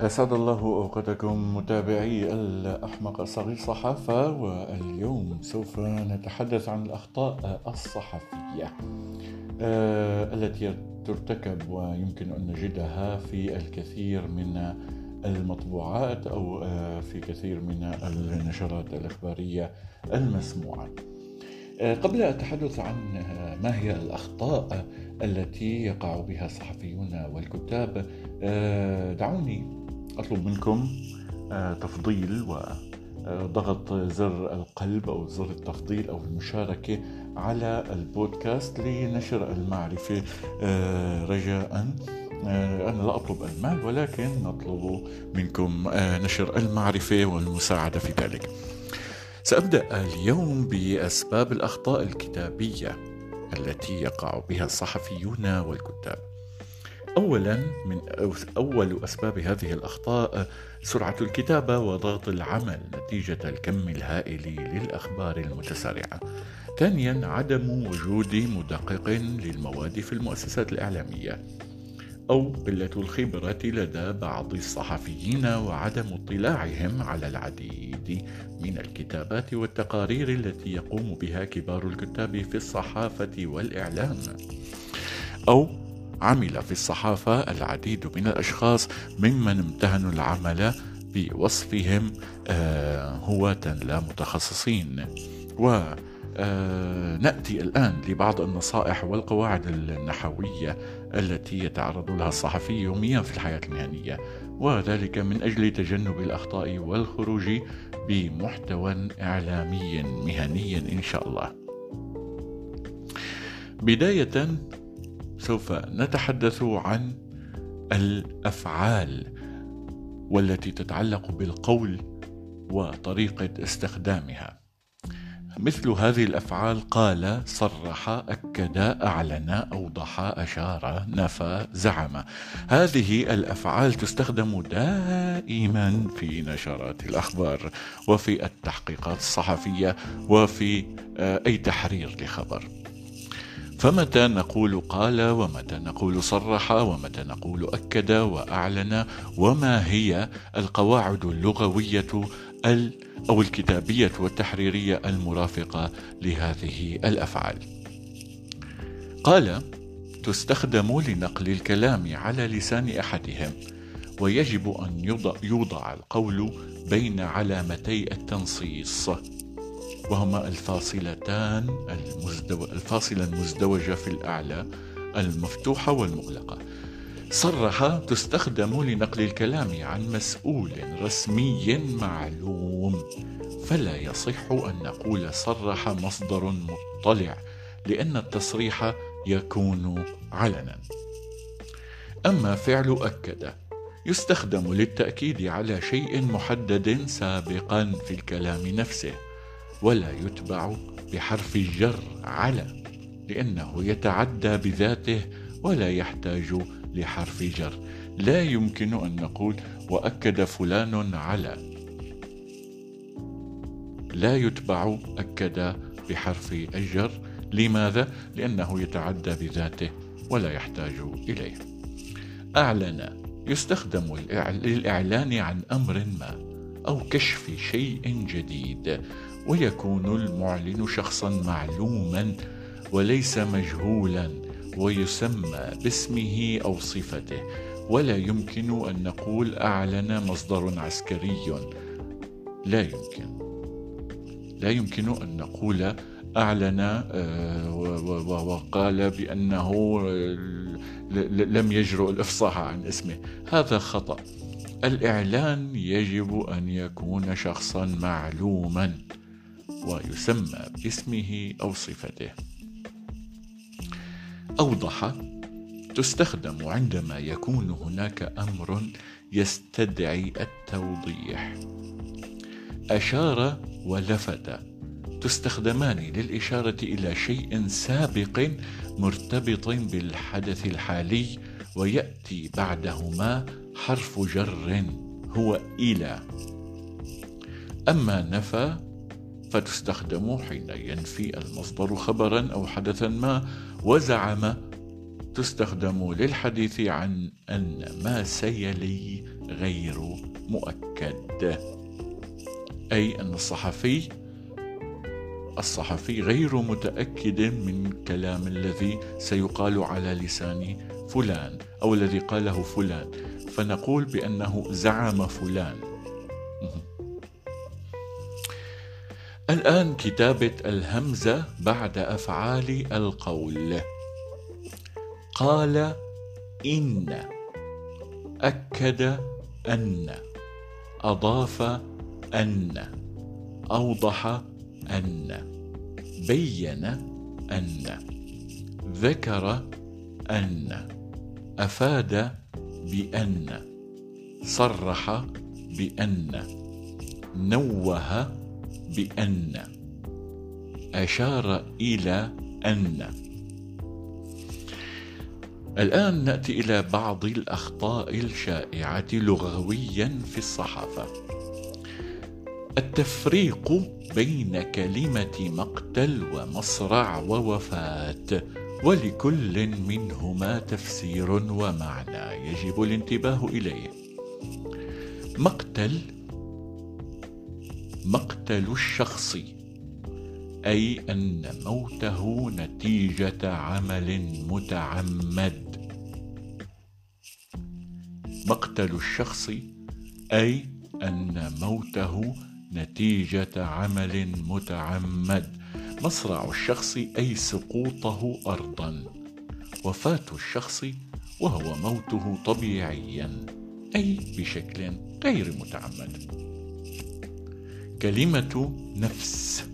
أسعد الله أوقاتكم متابعي الأحمق صغير صحافة واليوم سوف نتحدث عن الأخطاء الصحفية آه، التي ترتكب ويمكن أن نجدها في الكثير من المطبوعات أو آه، في كثير من النشرات الإخبارية المسموعة. آه، قبل التحدث عن ما هي الأخطاء التي يقع بها الصحفيون والكتاب دعوني أطلب منكم آه، تفضيل وضغط زر القلب أو زر التفضيل أو المشاركة على البودكاست لنشر المعرفة آه، رجاء. آه، أنا لا أطلب المال ولكن نطلب منكم نشر المعرفة والمساعدة في ذلك. سأبدأ اليوم بأسباب الأخطاء الكتابية التي يقع بها الصحفيون والكتاب. اولا من أول أسباب هذه الأخطاء سرعة الكتابة وضغط العمل نتيجة الكم الهائل للأخبار المتسارعة. ثانيا عدم وجود مدقق للمواد في المؤسسات الإعلامية أو قلة الخبرة لدى بعض الصحفيين وعدم اطلاعهم على العديد من الكتابات والتقارير التي يقوم بها كبار الكتاب في الصحافة والإعلام أو عمل في الصحافة العديد من الأشخاص ممن امتهنوا العمل بوصفهم آه، هواة لا متخصصين. و آه، نأتي الآن لبعض النصائح والقواعد النحوية التي يتعرض لها الصحفي يوميا في الحياة المهنية وذلك من أجل تجنب الأخطاء والخروج بمحتوى إعلامي مهني إن شاء الله. بداية سوف نتحدث عن الأفعال والتي تتعلق بالقول وطريقة استخدامها. مثل هذه الأفعال قال صرح أكد أعلن أوضح أشار نفى زعم. هذه الأفعال تستخدم دائما في نشرات الأخبار وفي التحقيقات الصحفية وفي آه، أي تحرير لخبر. فمتى نقول قال ومتى نقول صرح ومتى نقول أكد وأعلن وما هي القواعد اللغوية أو الكتابية والتحريرية المرافقة لهذه الأفعال؟ قال تستخدم لنقل الكلام على لسان أحدهم ويجب أن يوضع, يوضع القول بين علامتي التنصيص. وهما الفاصلتان المزدو... الفاصلة المزدوجة في الأعلى المفتوحة والمغلقة. صرح تستخدم لنقل الكلام عن مسؤول رسمي معلوم. فلا يصح أن نقول صرح مصدر مطلع لأن التصريح يكون علنا. أما فعل أكد يستخدم للتأكيد على شيء محدد سابقا في الكلام نفسه. ولا يتبع بحرف الجر على لأنه يتعدى بذاته ولا يحتاج لحرف جر. لا يمكن أن نقول وأكد فلان على. لا يتبع أكد بحرف الجر. لماذا؟ لأنه يتعدى بذاته ولا يحتاج إليه. أعلن. يستخدم للإعلان عن أمر ما أو كشف شيء جديد. ويكون المعلن شخصا معلوما وليس مجهولا ويسمى باسمه أو صفته. ولا يمكن أن نقول أعلن مصدر عسكري. لا يمكن. لا يمكن أن نقول أعلن آه، وقال بأنه لم يجرؤ الإفصاح عن اسمه. هذا خطأ. الإعلان يجب أن يكون شخصا معلوما. ويسمى باسمه أو صفته. أوضح تستخدم عندما يكون هناك أمر يستدعي التوضيح. أشار ولفت تستخدمان للإشارة إلى شيء سابق مرتبط بالحدث الحالي ويأتي بعدهما حرف جر هو إلى. أما نفى فتستخدم حين ينفي المصدر خبرا أو حدثا ما وزعم تستخدم للحديث عن أن ما سيلي غير مؤكد. أي أن الصحفي الصحفي غير متأكد من الكلام الذي سيقال على لسان فلان أو الذي قاله فلان. فنقول بأنه زعم فلان. الآن كتابة الهمزة بعد أفعال القول. قال إن. أكد أن. أضاف أن. أوضح أن. بين أن. ذكر أن. أفاد بأن. صرح بأن. نوه بأن. أشار إلى أن. الآن نأتي إلى بعض الأخطاء الشائعة لغويا في الصحافة. التفريق بين كلمة مقتل ومصرع ووفاة ولكل منهما تفسير ومعنى يجب الانتباه إليه. مقتل مقتل الشخص أي أن موته نتيجة عمل متعمد. مقتل الشخص أي أن موته نتيجة عمل متعمد. مصرع الشخص أي سقوطه أرضا. وفاة الشخص وهو موته طبيعيا أي بشكل غير متعمد. كلمة نفس.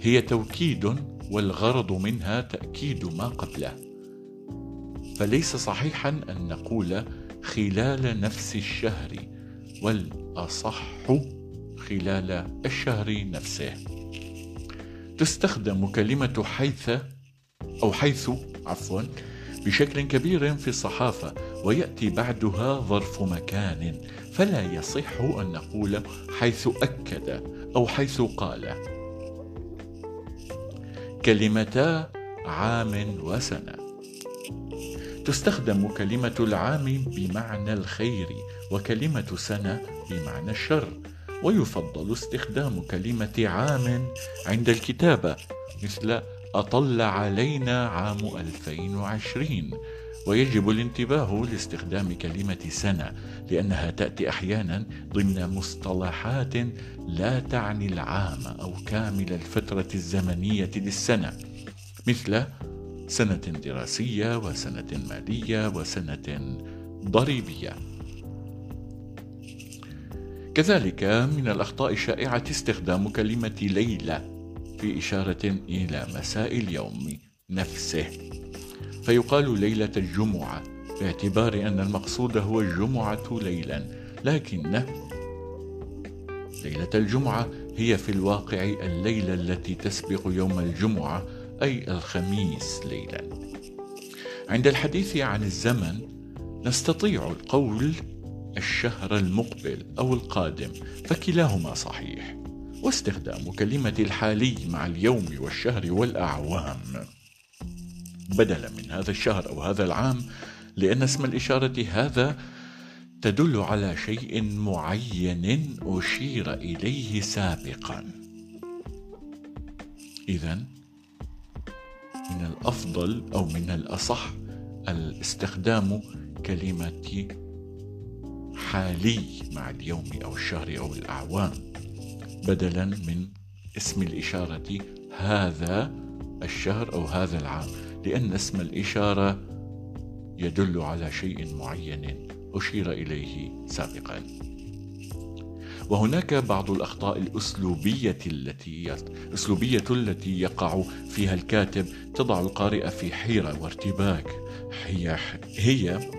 هي توكيد والغرض منها تأكيد ما قبله. فليس صحيحا أن نقول خلال نفس الشهر والأصح خلال الشهر نفسه. تستخدم كلمة حيث أو حيث عفوا بشكل كبير في الصحافة ويأتي بعدها ظرف مكان. فلا يصح أن نقول حيث أكد أو حيث قال. كلمتا عام وسنة. تستخدم كلمة العام بمعنى الخير وكلمة سنة بمعنى الشر ويفضل استخدام كلمة عام عند الكتابة مثل أطل علينا عام 2020 ويجب الانتباه لاستخدام كلمة سنة لأنها تأتي أحيانا ضمن مصطلحات لا تعني العام أو كامل الفترة الزمنية للسنة مثل سنة دراسية وسنة مالية وسنة ضريبية. كذلك من الأخطاء الشائعة استخدام كلمة ليلة في إشارة إلى مساء اليوم نفسه. فيقال ليلة الجمعة باعتبار أن المقصود هو الجمعة ليلا. لكن ليلة الجمعة هي في الواقع الليلة التي تسبق يوم الجمعة أي الخميس ليلا. عند الحديث عن الزمن نستطيع القول الشهر المقبل أو القادم فكلاهما صحيح. واستخدام كلمة الحالي مع اليوم والشهر والأعوام. بدلا من هذا الشهر أو هذا العام لأن اسم الإشارة هذا تدل على شيء معين أشير إليه سابقا. إذا من الأفضل أو من الأصح الاستخدام كلمة حالي مع اليوم أو الشهر أو الأعوام بدلا من اسم الإشارة هذا الشهر أو هذا العام. لأن اسم الإشارة يدل على شيء معين أشير إليه سابقا. وهناك بعض الأخطاء الأسلوبية التي الأسلوبية التي يقع فيها الكاتب تضع القارئ في حيرة وارتباك. هي هي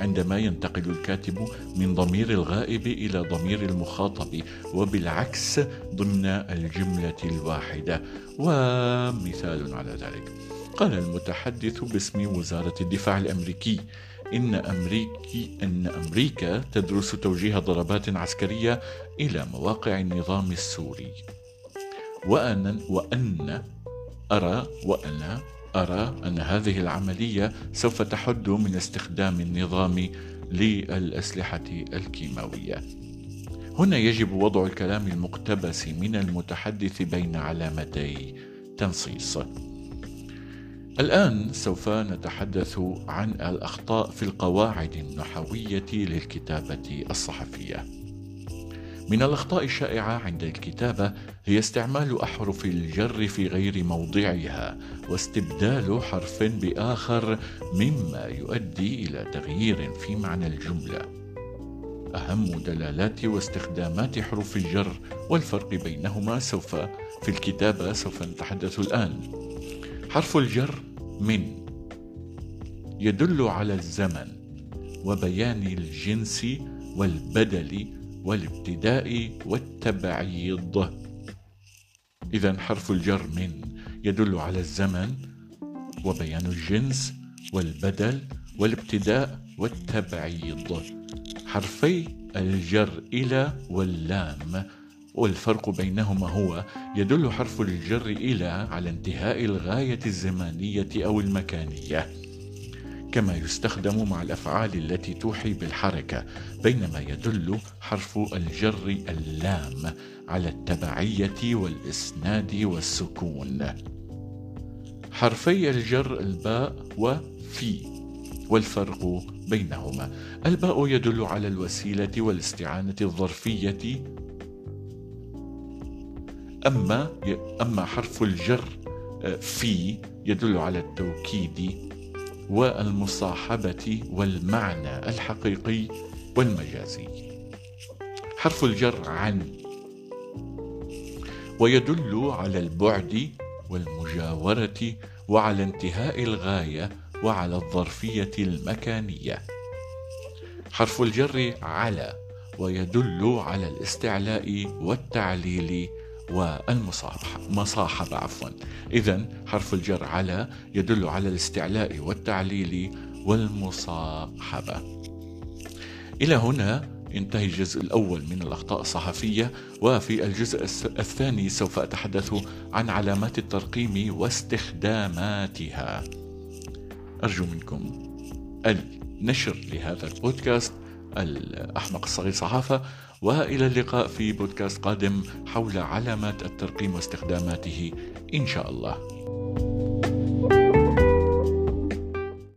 عندما ينتقل الكاتب من ضمير الغائب إلى ضمير المخاطب وبالعكس ضمن الجملة الواحدة. ومثال على ذلك. قال المتحدث باسم وزارة الدفاع الأمريكي إن أمريكي أن أمريكا تدرس توجيه ضربات عسكرية إلى مواقع النظام السوري وأن وأن أرى وأنا أرى أن هذه العملية سوف تحد من استخدام النظام للأسلحة الكيماوية. هنا يجب وضع الكلام المقتبس من المتحدث بين علامتي تنصيص. الآن سوف نتحدث عن الأخطاء في القواعد النحوية للكتابة الصحفية. من الأخطاء الشائعة عند الكتابة هي استعمال أحرف الجر في غير موضعها واستبدال حرف بآخر مما يؤدي إلى تغيير في معنى الجملة. أهم دلالات واستخدامات حروف الجر والفرق بينهما سوف في الكتابة سوف نتحدث الآن. حرف الجر من يدل على الزمن وبيان الجنس والبدل والابتداء والتبعيض. إذا حرف الجر من يدل على الزمن وبيان الجنس والبدل والابتداء والتبعيض. حرفي الجر إلى واللام والفرق بينهما هو يدل حرف الجر إلى على انتهاء الغاية الزمانية أو المكانية. كما يستخدم مع الأفعال التي توحي بالحركة بينما يدل حرف الجر اللام على التبعية والإسناد والسكون. حرفي الجر الباء وفي والفرق بينهما. الباء يدل على الوسيلة والاستعانة الظرفية أما أما حرف الجر آه، في يدل على التوكيد والمصاحبة والمعنى الحقيقي والمجازي. حرف الجر عن ويدل على البعد والمجاورة وعلى انتهاء الغاية وعلى الظرفية المكانية. حرف الجر على ويدل على الاستعلاء والتعليل والمصاحبة. عفوا. إذا حرف الجر على يدل على الاستعلاء والتعليل والمصاحبة. إلى هنا ينتهي الجزء الأول من الأخطاء الصحفية وفي الجزء الثاني سوف أتحدث عن علامات الترقيم واستخداماتها. أرجو منكم النشر لهذا البودكاست الأحمق الصغير صحافة. وإلى اللقاء في بودكاست قادم حول علامات الترقيم واستخداماته إن شاء الله.